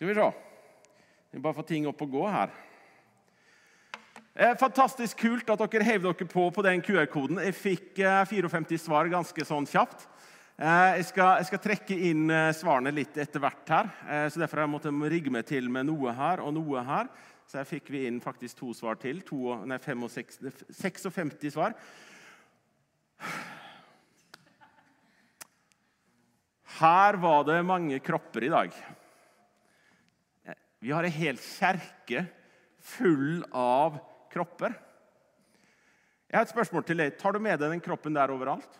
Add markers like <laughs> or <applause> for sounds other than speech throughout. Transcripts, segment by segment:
Skal vi se. Vi bare få ting opp og gå her. Eh, fantastisk kult at dere heiv dere på på den QR-koden. Jeg fikk 54 eh, svar ganske sånn kjapt. Eh, jeg skal, jeg skal, trekke inn svarene litt etter hvert her. så Derfor har jeg måttet rigge meg til med noe her og noe her. Så her fikk vi inn faktisk to svar til. To, nei, 56, 56 svar. Her var det mange kropper i dag. Vi har ei hel kjerke full av kropper. Jeg har et spørsmål til deg. Tar du med deg den kroppen der overalt?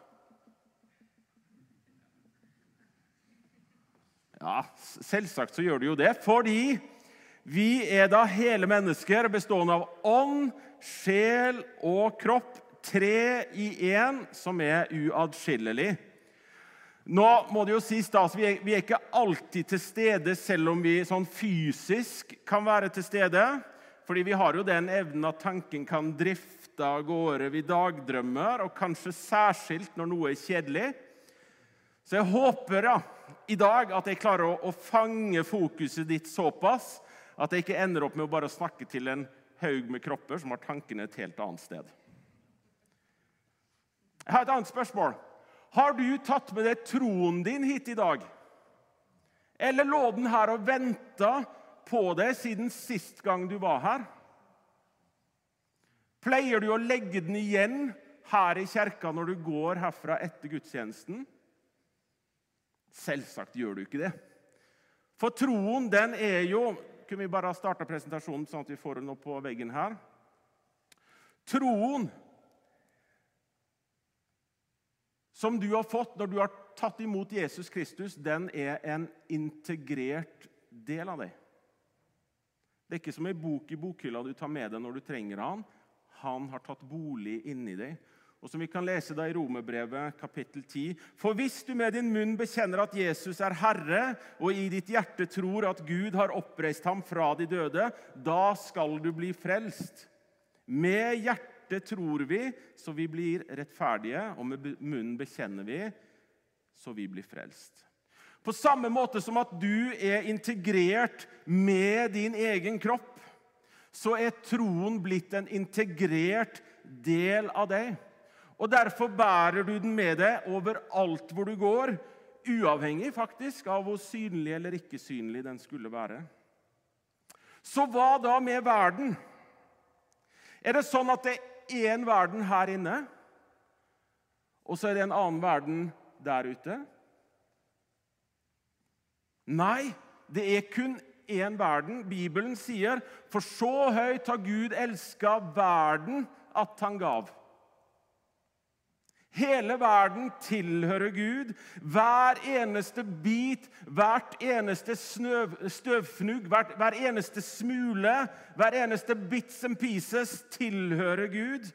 Ja, selvsagt så gjør du jo det, fordi vi er da hele mennesker bestående av ånd, sjel og kropp. Tre i én, som er uatskillelig. Nå må det jo sies da, altså vi, er, vi er ikke alltid til stede, selv om vi sånn fysisk kan være til stede. Fordi vi har jo den evnen at tanken kan drifte av gårde. Vi dagdrømmer, og kanskje særskilt når noe er kjedelig. Så jeg håper ja, i dag at jeg klarer å, å, fange fokuset ditt såpass at jeg ikke ender opp med å bare snakke til en haug med kropper som har tankene et helt annet sted. Jeg har et annet spørsmål. Har du tatt med deg troen din hit i dag? Eller lå den her og venta på deg siden sist gang du var her? Pleier du å legge den igjen her i kjerka når du går herfra etter gudstjenesten? Selvsagt gjør du ikke det. For troen, den er jo Kunne vi bare starta presentasjonen, sånn at vi får den opp på veggen her? Troen som du har fått når du har tatt imot Jesus Kristus, den er en integrert del av deg. Det er ikke som ei bok i bokhylla du tar med deg når du trenger han. Han har tatt bolig inni deg. Og som vi kan lese da i Romerbrevet kapittel 10.: For hvis du med din munn bekjenner at Jesus er Herre, og i ditt hjerte tror at Gud har oppreist ham fra de døde, da skal du bli frelst. Med hjertet tror vi, så vi blir rettferdige, og med munnen bekjenner vi, så vi blir frelst. På samme måte som at du er integrert med din egen kropp, så er troen blitt en integrert del av deg. Og Derfor bærer du den med deg overalt hvor du går, uavhengig faktisk av hvor synlig eller ikke synlig den skulle være. Så hva da med verden? Er det sånn at det én verden her inne, og så er det en annen verden der ute? Nei, det er kun én verden. Bibelen sier, 'For så høyt har Gud elska verden at han gav'. Hele verden tilhører Gud. Hver eneste bit, hvert eneste snøv, støvfnugg, hvert, hver eneste smule, hver eneste bits and pieces tilhører Gud.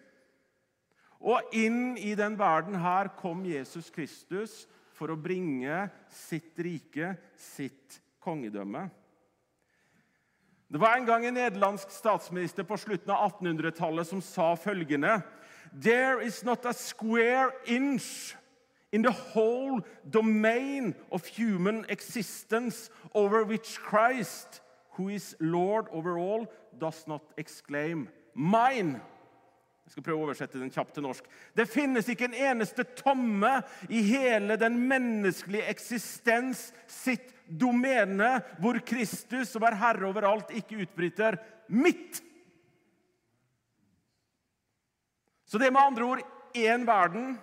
Og inn i den verden her kom Jesus Kristus for å bringe sitt rike, sitt kongedømme. Det var en gang en nederlandsk statsminister på slutten av 1800-tallet som sa følgende There is not a square inch in the whole domain of human existence over which Christ, who is Lord over all, does not exclaim, Mine! Jeg skal prøve å oversette den kjapt til norsk. Det finnes ikke en eneste tomme i hele den menneskelige eksistens sitt domene hvor Kristus, som er herre overalt, ikke utbryter 'mitt'. Så det er med andre ord én verden.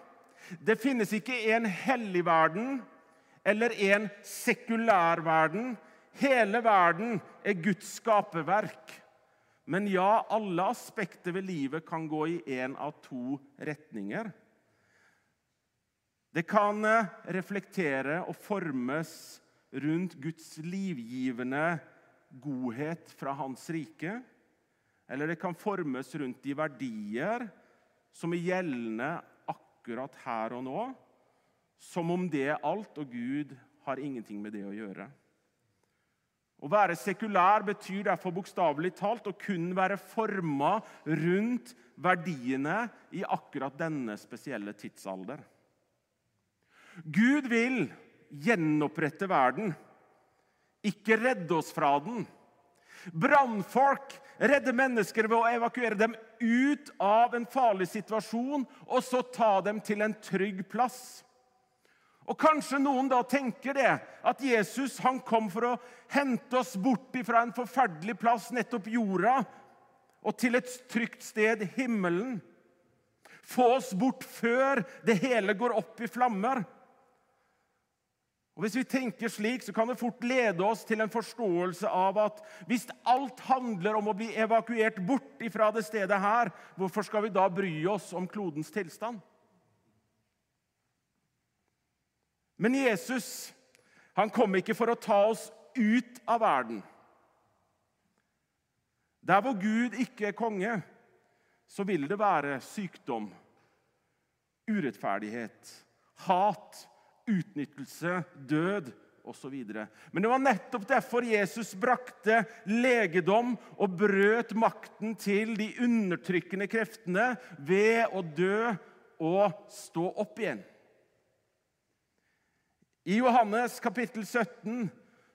Det finnes ikke en hellig verden eller en sekulær verden. Hele verden er Guds skaperverk. Men ja, alle aspekter ved livet kan gå i én av to retninger. Det kan eh, reflektere og formes rundt Guds livgivende godhet fra Hans rike. Eller det kan formes rundt de verdier som er gjeldende akkurat her og nå, som om det er alt, og Gud har ingenting med det å gjøre. Å være sekulær betyr derfor bokstavelig talt å kun være forma rundt verdiene i akkurat denne spesielle tidsalder. Gud vil gjenopprette verden ikke redde oss fra den. Brannfolk redder mennesker ved å evakuere dem ut av en farlig situasjon og så ta dem til en trygg plass. Og Kanskje noen da tenker det, at Jesus han kom for å hente oss bort fra en forferdelig plass, nettopp jorda, og til et trygt sted, himmelen. Få oss bort før det hele går opp i flammer. Og Hvis vi tenker slik, så kan det fort lede oss til en forståelse av at hvis alt handler om å bli evakuert bort fra det stedet her, hvorfor skal vi da bry oss om klodens tilstand? Men Jesus han kom ikke for å ta oss ut av verden. Der hvor Gud ikke er konge, så vil det være sykdom, urettferdighet, hat, utnyttelse, død osv. Men det var nettopp derfor Jesus brakte legedom og brøt makten til de undertrykkende kreftene ved å dø og stå opp igjen. I Johannes kapittel 17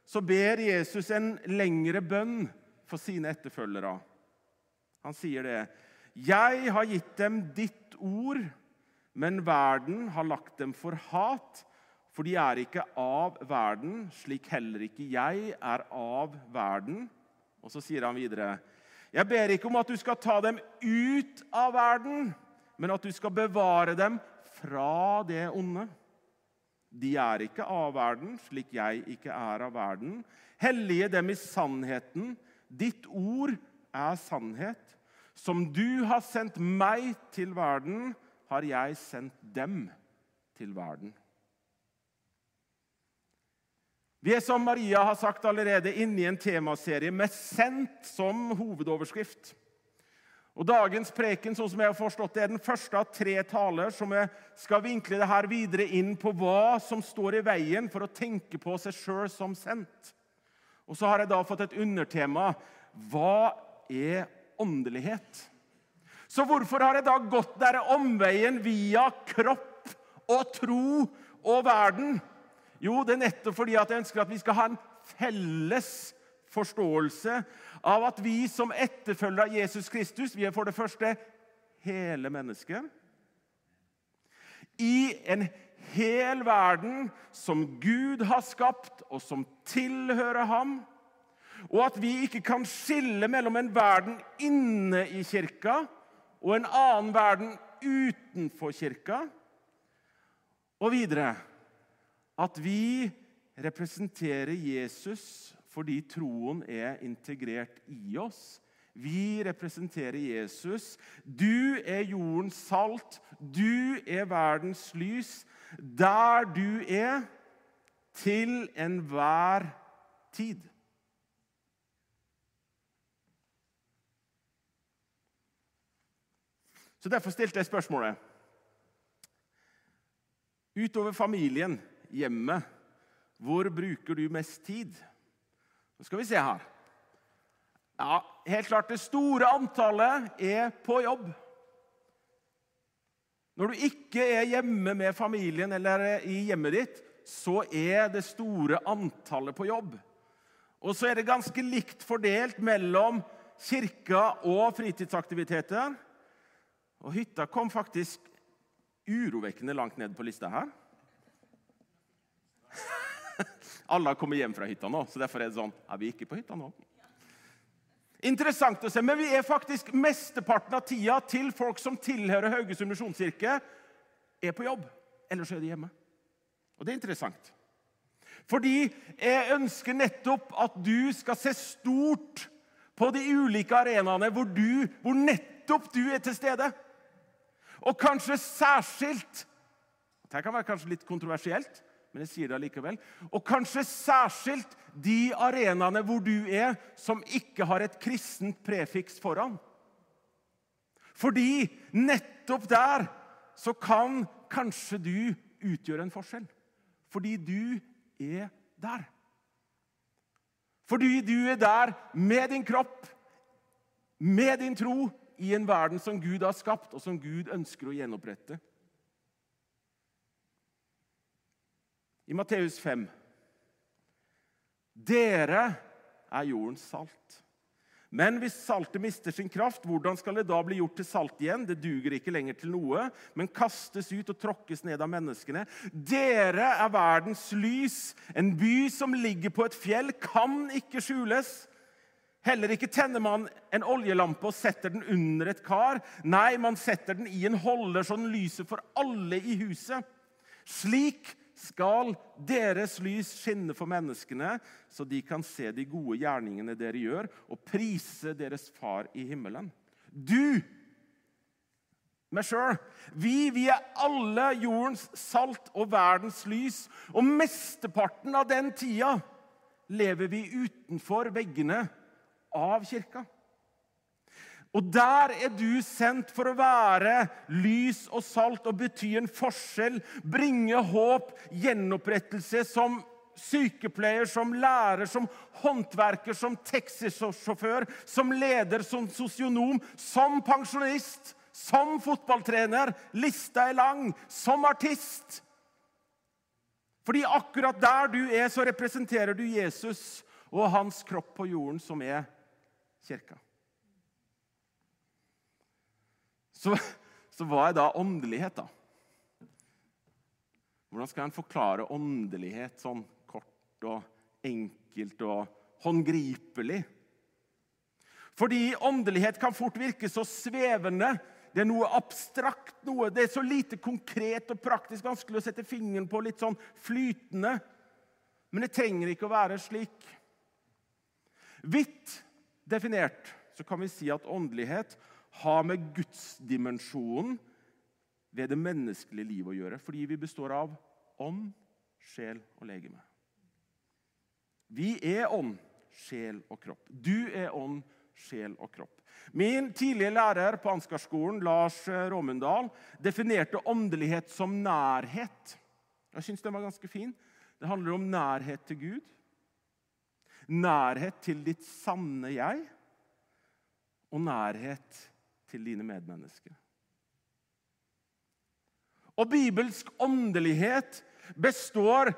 så ber Jesus en lengre bønn for sine etterfølgere. Han sier det. 'Jeg har gitt dem ditt ord, men verden har lagt dem for hat.' For de er ikke av verden, slik heller ikke jeg er av verden. Og så sier han videre.: Jeg ber ikke om at du skal ta dem ut av verden, men at du skal bevare dem fra det onde. De er ikke av verden, slik jeg ikke er av verden. Hellige dem i sannheten. Ditt ord er sannhet. Som du har sendt meg til verden, har jeg sendt dem til verden. Vi er, som Maria har sagt allerede, inne i en temaserie med 'sendt' som hovedoverskrift. Og Dagens preken sånn som jeg har forstått det, er den første av tre taler som jeg skal vinkle det her videre inn på hva som står i veien for å tenke på seg sjøl som sendt. Og så har jeg da fått et undertema hva er åndelighet? Så hvorfor har jeg da gått denne omveien via kropp og tro og verden? Jo, det er nettopp fordi at jeg ønsker at vi skal ha en felles forståelse av at vi som etterfølger av Jesus Kristus, vi er for det første hele mennesket. I en hel verden som Gud har skapt, og som tilhører ham. Og at vi ikke kan skille mellom en verden inne i kirka og en annen verden utenfor kirka. Og videre at vi representerer Jesus fordi troen er integrert i oss. Vi representerer Jesus. Du er jordens salt. Du er verdens lys. Der du er, til enhver tid. Så Derfor stilte jeg spørsmålet Utover familien, hjemmet, hvor bruker du mest tid? Nå skal vi se her. Ja, helt klart Det store antallet er på jobb. Når du ikke er hjemme med familien eller i hjemmet ditt, så er det store antallet på jobb. Og så er det ganske likt fordelt mellom kirka og fritidsaktiviteter. Og hytta kom faktisk urovekkende langt ned på lista her. Alle har kommet hjem fra hytta nå, så derfor er det sånn Er vi ikke på hytta nå? Interessant å se, men vi er faktisk mesteparten av tida til folk som tilhører Haugesund misjonskirke, er på jobb. Ellers er de hjemme. Og det er interessant. Fordi jeg ønsker nettopp at du skal se stort på de ulike arenaene hvor, hvor nettopp du er til stede. Og kanskje særskilt Dette kan være kanskje litt kontroversielt, men jeg sier det allikevel. Og kanskje særskilt de arenaene hvor du er, som ikke har et kristent prefiks foran. Fordi nettopp der så kan kanskje du utgjøre en forskjell. Fordi du er der. Fordi du er der med din kropp, med din tro, i en verden som Gud har skapt, og som Gud ønsker å gjenopprette. I Matteus 5 Dere er jordens salt. Men hvis saltet mister sin kraft, hvordan skal det da bli gjort til salt igjen? Det duger ikke lenger til noe, men kastes ut og tråkkes ned av menneskene. Dere er verdens lys. En by som ligger på et fjell, kan ikke skjules. Heller ikke tenner man en oljelampe og setter den under et kar. Nei, man setter den i en holder så den lyser for alle i huset. Slik skal deres lys skinne for menneskene, så de kan se de gode gjerningene dere gjør, og prise deres Far i himmelen. Du, meg sjøl, vi, vi er alle jordens salt og verdens lys. Og mesteparten av den tida lever vi utenfor veggene av kirka. Og der er du sendt for å være lys og salt og bety en forskjell, bringe håp, gjenopprettelse som sykepleier, som lærer, som håndverker, som taxisjåfør, som leder, som sosionom, som pensjonist, som fotballtrener. Lista er lang. Som artist. Fordi akkurat der du er, så representerer du Jesus og hans kropp på jorden, som er kirka. Så, så hva er da åndelighet, da? Hvordan skal en forklare åndelighet sånn kort og enkelt og håndgripelig? Fordi åndelighet kan fort virke så svevende. Det er noe abstrakt, noe, det er så lite konkret og praktisk vanskelig å sette fingeren på. Litt sånn flytende. Men det trenger ikke å være slik. Vidt definert så kan vi si at åndelighet har med gudsdimensjonen ved det menneskelige livet å gjøre. Fordi vi består av ånd, sjel og legeme. Vi er ånd, sjel og kropp. Du er ånd, sjel og kropp. Min tidlige lærer på Ansgarskolen, Lars Råmundal, definerte åndelighet som nærhet. Jeg syns den var ganske fin. Det handler om nærhet til Gud. Nærhet til ditt sanne jeg. Og nærhet til dine medmennesker. Og bibelsk åndelighet består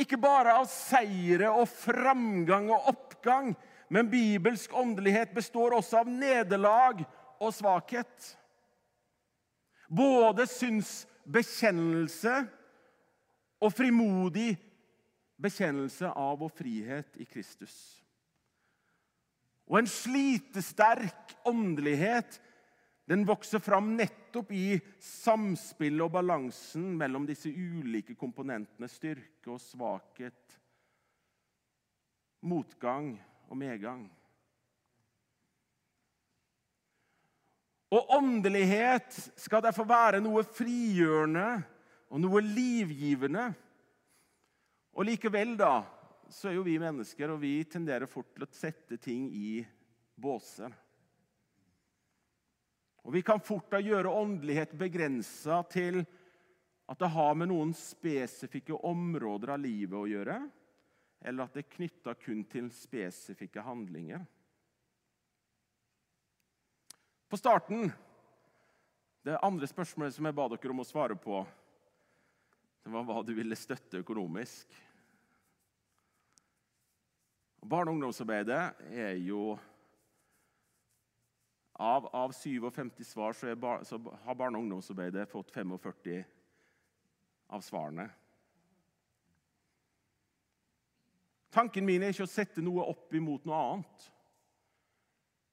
ikke bare av seire og framgang og oppgang, men bibelsk åndelighet består også av nederlag og svakhet. Både synsbekjennelse og frimodig bekjennelse av vår frihet i Kristus. Og en slitesterk åndelighet den vokser fram nettopp i samspillet og balansen mellom disse ulike komponentene styrke og svakhet, motgang og medgang. Og åndelighet skal derfor være noe frigjørende og noe livgivende. Og likevel, da, så er jo vi mennesker, og vi tenderer fort til å sette ting i båser. Og Vi kan fort da gjøre åndelighet begrensa til at det har med noen spesifikke områder av livet å gjøre, eller at det er knytta kun til spesifikke handlinger. På starten Det andre spørsmålet som jeg ba dere om å svare på, det var hva du ville støtte økonomisk. Barne- og ungdomsarbeidet er jo av, av 57 svar så, bar, så har barne- og ungdomsarbeidet fått 45 av svarene. Tanken min er ikke å sette noe opp imot noe annet.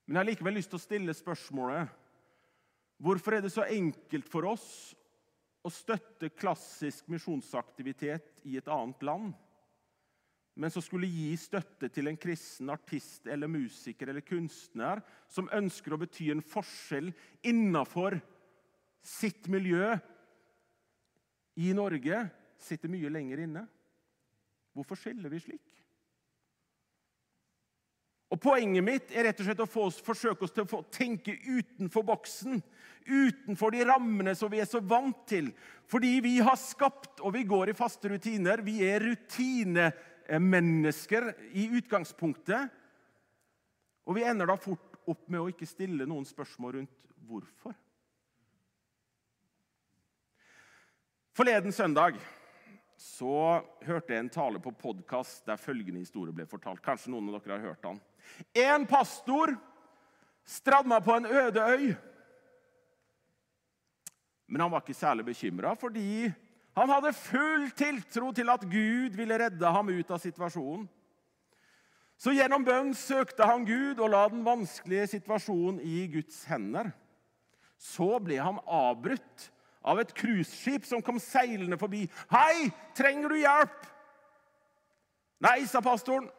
Men jeg har likevel lyst til å stille spørsmålet hvorfor er det så enkelt for oss å støtte klassisk misjonsaktivitet i et annet land? Men som skulle gi støtte til en kristen artist eller musiker eller kunstner som ønsker å bety en forskjell innafor sitt miljø i Norge, sitter mye lenger inne. Hvorfor skiller vi slik? Og Poenget mitt er rett og slett å få oss, forsøke oss til å tenke utenfor boksen. Utenfor de rammene som vi er så vant til. Fordi vi har skapt, og vi går i faste rutiner. Vi er rutine mennesker i utgangspunktet. Og vi ender da fort opp med å ikke stille noen spørsmål rundt hvorfor. Forleden søndag så hørte jeg en tale på podkast der følgende historie ble fortalt. Kanskje noen av dere har hørt den. En pastor stranda på en øde øy. Men han var ikke særlig bekymra, fordi han hadde full tiltro til at Gud ville redde ham ut av situasjonen. Så gjennom bønn søkte han Gud og la den vanskelige situasjonen i Guds hender. Så ble han avbrutt av et cruiseskip som kom seilende forbi. 'Hei, trenger du hjelp?' 'Nei', sa pastoren.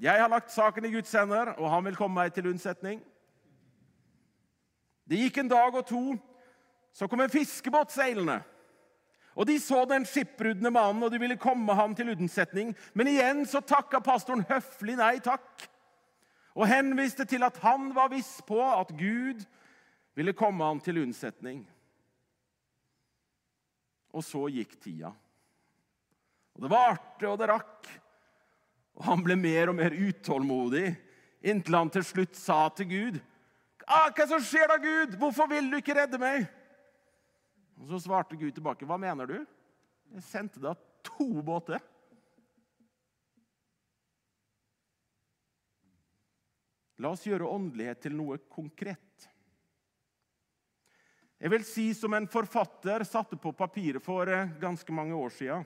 'Jeg har lagt saken i Guds hender, og han vil komme meg til unnsetning.' Det gikk en dag og to. Så kom en fiskebåt seilende. Og De så den skipbrudne mannen, og de ville komme ham til unnsetning. Men igjen så takka pastoren høflig nei takk og henviste til at han var viss på at Gud ville komme ham til unnsetning. Og så gikk tida. Og Det varte og det rakk. Og Han ble mer og mer utålmodig inntil han til slutt sa til Gud ah, 'Hva som skjer da, Gud? Hvorfor vil du ikke redde meg?' Og Så svarte Gud tilbake, 'Hva mener du? Jeg sendte deg to båter.' La oss gjøre åndelighet til noe konkret. Jeg vil si som en forfatter satte på papiret for eh, ganske mange år siden.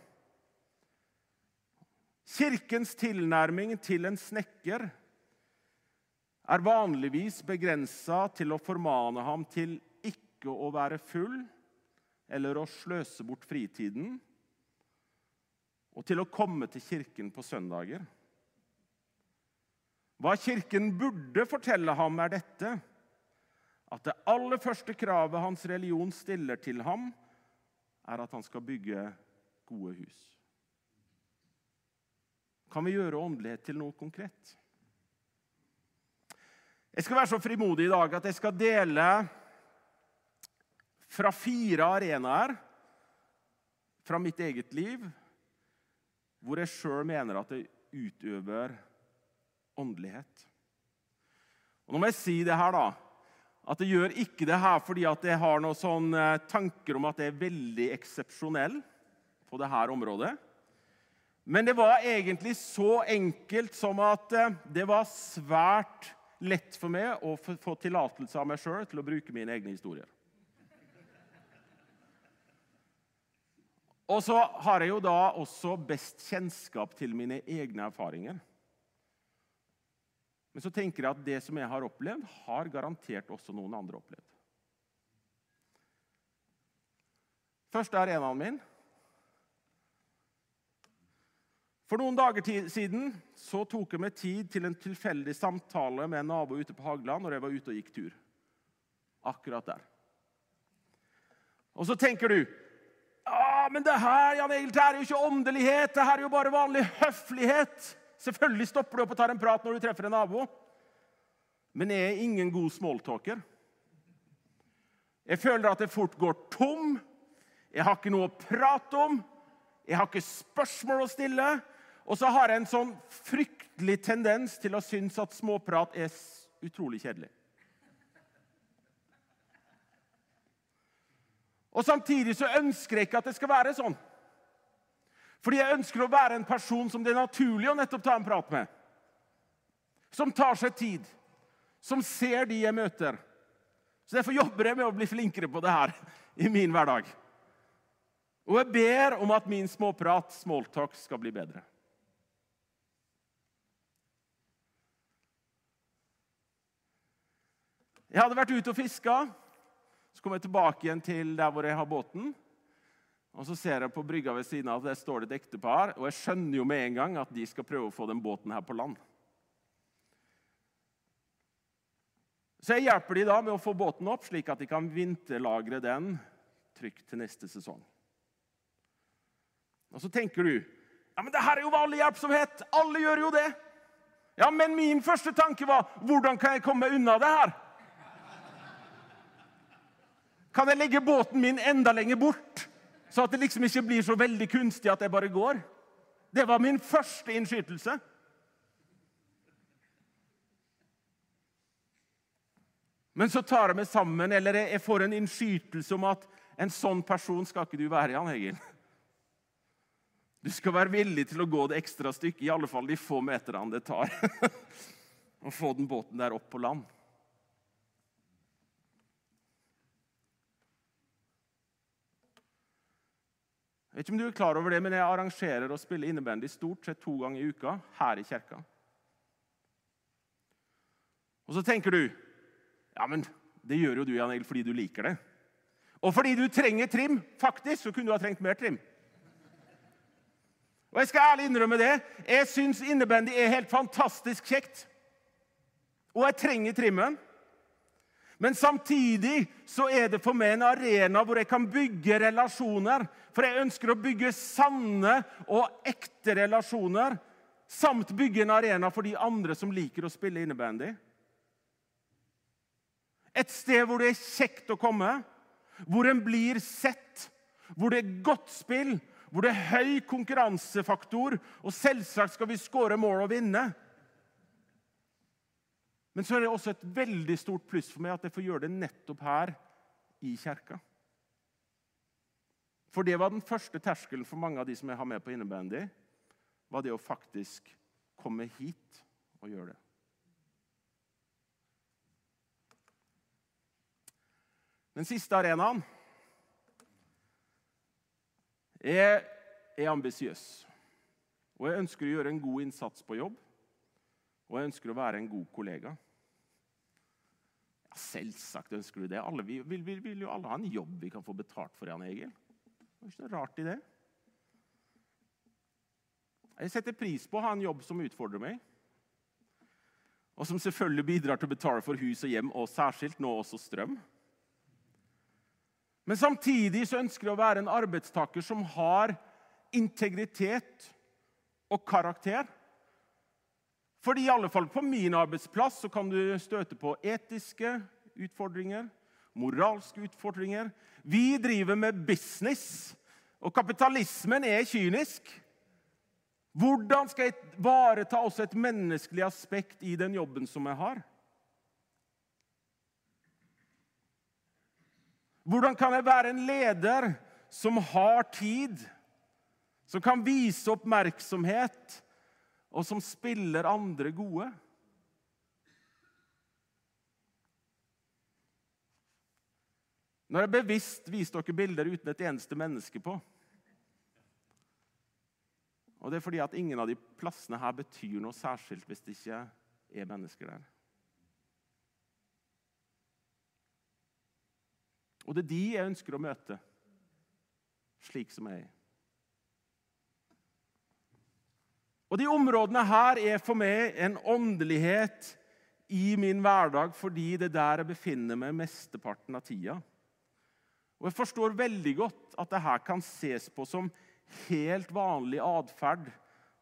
Kirkens tilnærming til en snekker er vanligvis begrensa til å formane ham til ikke å være full eller å sløse bort fritiden, og til å komme til kirken på søndager. Hva Kirken burde fortelle ham, er dette at det aller første kravet hans religion stiller til ham, er at han skal bygge gode hus. Kan vi gjøre åndelighet til noe konkret? Jeg skal være så frimodig i dag at jeg skal dele fra fire arenaer fra mitt eget liv hvor jeg sjøl mener at jeg utøver åndelighet. Og Nå må jeg si det her, da. At jeg gjør ikke det her fordi at jeg har noen sånne tanker om at jeg er veldig eksepsjonell på dette området. Men det var egentlig så enkelt som at eh, det var svært lett for meg å få tillatelse av meg sjøl til å bruke mine egne historier. Og så har jeg jo da også best kjennskap til mine egne erfaringer. Men så tenker jeg at det som jeg har opplevd, har garantert også noen andre opplevd. Første arenaen min. For noen dager siden så tok jeg meg tid til en tilfeldig samtale med en nabo ute på Hageland når jeg var ute og gikk tur. Akkurat der. Og så tenker du ja, men det her Jan Egil, er jo ikke åndelighet, det her er jo bare vanlig høflighet. Selvfølgelig stopper du opp og tar en prat når du treffer en nabo. Men jeg er ingen god smalltalker. Jeg føler at jeg fort går tom. Jeg har ikke noe å prate om. Jeg har ikke spørsmål å stille. Og så har jeg en sånn fryktelig tendens til å synes at småprat er utrolig kjedelig. Og Samtidig så ønsker jeg ikke at det skal være sånn. Fordi jeg ønsker å være en person som det er naturlig å nettopp ta en prat med. Som tar seg tid. Som ser de jeg møter. Så Derfor jobber jeg med å bli flinkere på det her i min hverdag. Og jeg ber om at min småprat, smalltalk, skal bli bedre. Jeg hadde vært ute og fiska. Så kommer jeg tilbake igjen til der hvor jeg har båten. Og Så ser jeg på brygga ved siden av at der står det et ektepar. Og jeg skjønner jo med en gang at de skal prøve å få den båten her på land. Så jeg hjelper de da med å få båten opp, slik at de kan vinterlagre den trygt til neste sesong. Og Så tenker du ja, men det her er jo vanlig hjelpsomhet. Alle gjør jo det. Ja, Men min første tanke var hvordan kan jeg komme unna det her? Kan jeg legge båten min enda lenger bort? Så at det liksom ikke blir så veldig kunstig at jeg bare går. Det var min første innskytelse. Men så tar jeg meg sammen, eller jeg får en innskytelse om at en sånn person skal ikke du være, Jan Egil. Du skal være villig til å gå det ekstra stykket, i alle fall de få meterne det tar. <laughs> Å få den båten der opp på land. Jeg vet ikke om du er klar over det, men jeg arrangerer og spiller innebandy stort sett to ganger i uka her i kirka. Og så tenker du ja, men det gjør jo du Jan Egil, fordi du liker det. Og fordi du trenger trim. Faktisk så kunne du ha trengt mer trim. Og jeg skal ærlig innrømme det. Jeg syns innebandy er helt fantastisk kjekt. Og jeg trenger trimmen. Men samtidig så er det for meg en arena hvor jeg kan bygge relasjoner. For jeg ønsker å bygge sanne og ekte relasjoner. Samt bygge en arena for de andre som liker å spille innebandy. Et sted hvor det er kjekt å komme, hvor en blir sett, hvor det er godt spill, hvor det er høy konkurransefaktor, og selvsagt skal vi skåre mål og vinne. Men så er det også et veldig stort pluss for meg at jeg får gjøre det nettopp her i kirka. For det var den første terskelen for mange av de som jeg har med på innebandy, var det å faktisk komme hit og gjøre det. Den siste arenaen jeg er ambisiøs. Og jeg ønsker å gjøre en god innsats på jobb. Og jeg ønsker å være en god kollega. Ja, Selvsagt ønsker du det. Alle, vi vil, vil, vil, jo alle ha en jobb vi kan få betalt for. Jan Egil. Det er ikke noe rart i det. Jeg setter pris på å ha en jobb som utfordrer meg. Og som selvfølgelig bidrar til å betale for hus og hjem, og særskilt nå også strøm. Men samtidig så ønsker jeg å være en arbeidstaker som har integritet og karakter. Fordi i alle fall på min arbeidsplass så kan du støte på etiske utfordringer, moralske utfordringer. Vi driver med business, og kapitalismen er kynisk. Hvordan skal jeg ivareta også et menneskelig aspekt i den jobben som jeg har? Hvordan kan jeg være en leder som har tid, som kan vise oppmerksomhet, og som spiller andre gode? Nå har jeg bevisst vist dere bilder uten et eneste menneske på. Og det er fordi at ingen av de plassene her betyr noe særskilt hvis det ikke er mennesker der. Og det er de jeg ønsker å møte, slik som jeg er. Og De områdene her er for meg en åndelighet i min hverdag fordi det er der jeg befinner meg mesteparten av tida. Og Jeg forstår veldig godt at det her kan ses på som helt vanlig atferd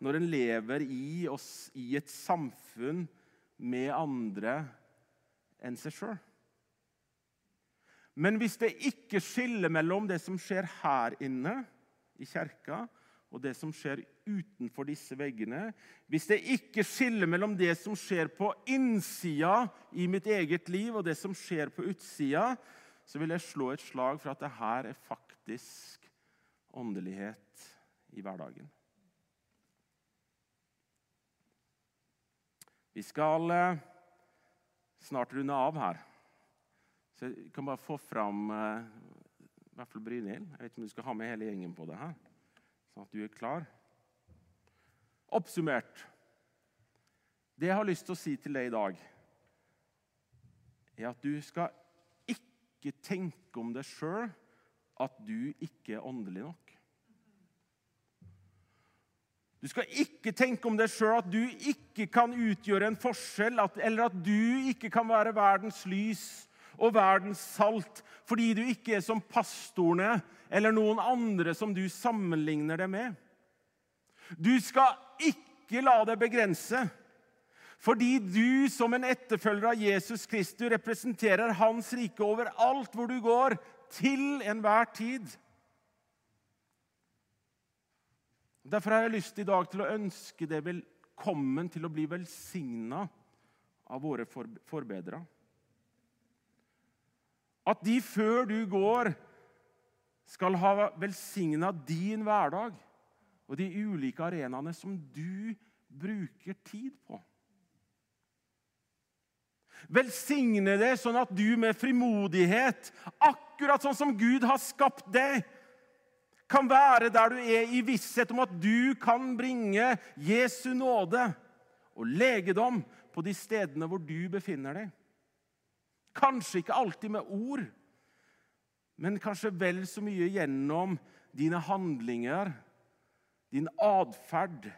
når en lever i, oss, i et samfunn med andre enn seg sjøl. Men hvis det ikke skiller mellom det som skjer her inne i kirka, og det som skjer utenfor disse veggene, hvis det ikke skiller mellom det som skjer på innsida i mitt eget liv, og det som skjer på utsida, så vil jeg slå et slag for at det her er faktisk åndelighet i hverdagen. Vi skal eh, snart runde av her. Så jeg kan bare få fram uh, i hvert fall Brynhild. Jeg vet ikke om du skal ha med hele gjengen på det her, sånn at du er klar. Oppsummert Det jeg har lyst til å si til deg i dag, er at du skal ikke tenke om deg sjøl at du ikke er åndelig nok. Du skal ikke tenke om deg sjøl at du ikke kan utgjøre en forskjell, at, eller at du ikke kan være verdens lys og verdens salt fordi du ikke er som pastorene eller noen andre som du sammenligner deg med. Du skal ikke la deg begrense. Fordi du som en etterfølger av Jesus Kristus representerer Hans rike overalt hvor du går, til enhver tid. Derfor har jeg lyst i dag til å ønske deg velkommen til å bli velsigna av våre forbedrere. At de før du går, skal ha velsigna din hverdag. og de ulike arenaene som du bruker tid på. Velsigne det sånn at du med frimodighet, akkurat sånn som Gud har skapt deg, kan være der du er i visshet om at du kan bringe Jesu nåde og legedom på de stedene hvor du befinner deg. Kanskje ikke alltid med ord, men kanskje vel så mye gjennom dine handlinger, din atferd,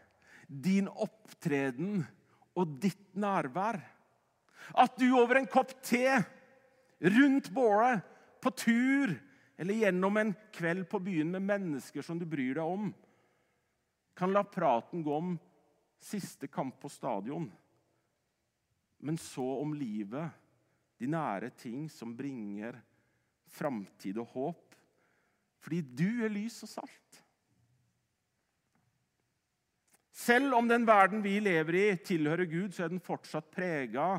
din opptreden og ditt nærvær. At du over en kopp te, rundt bålet, på tur eller gjennom en kveld på byen med mennesker som du bryr deg om, kan la praten gå om siste kamp på stadion, men så om livet, de nære ting som bringer framtid og håp. Fordi du er lys og salt. Selv om den verden vi lever i, tilhører Gud, så er den fortsatt prega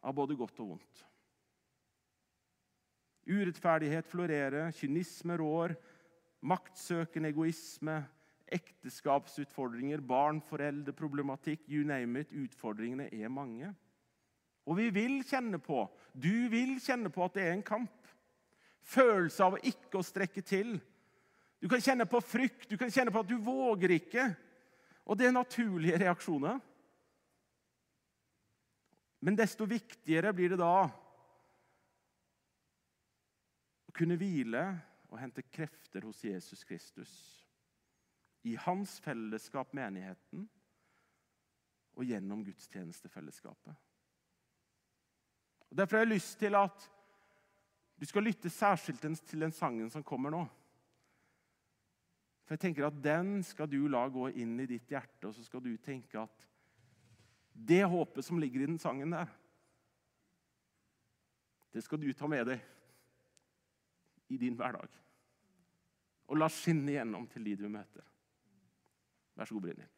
av både godt og vondt. Urettferdighet florerer, kynisme rår, maktsøkende egoisme, ekteskapsutfordringer, barn, foreldre, problematikk, you name it. Utfordringene er mange. Og vi vil kjenne på, du vil kjenne på at det er en kamp. Følelse av ikke å strekke til. Du kan kjenne på frykt, du kan kjenne på at du våger ikke. Og det er naturlige reaksjoner. Men desto viktigere blir det da å kunne hvile og hente krefter hos Jesus Kristus. I hans fellesskap, menigheten, og gjennom gudstjenestefellesskapet. Og Derfor har jeg lyst til at du skal lytte særskilt til den sangen som kommer nå. For jeg tenker at Den skal du la gå inn i ditt hjerte, og så skal du tenke at det håpet som ligger i den sangen der, det skal du ta med deg i din hverdag. Og la skinne igjennom til de du møter. Vær så god, Brynhild.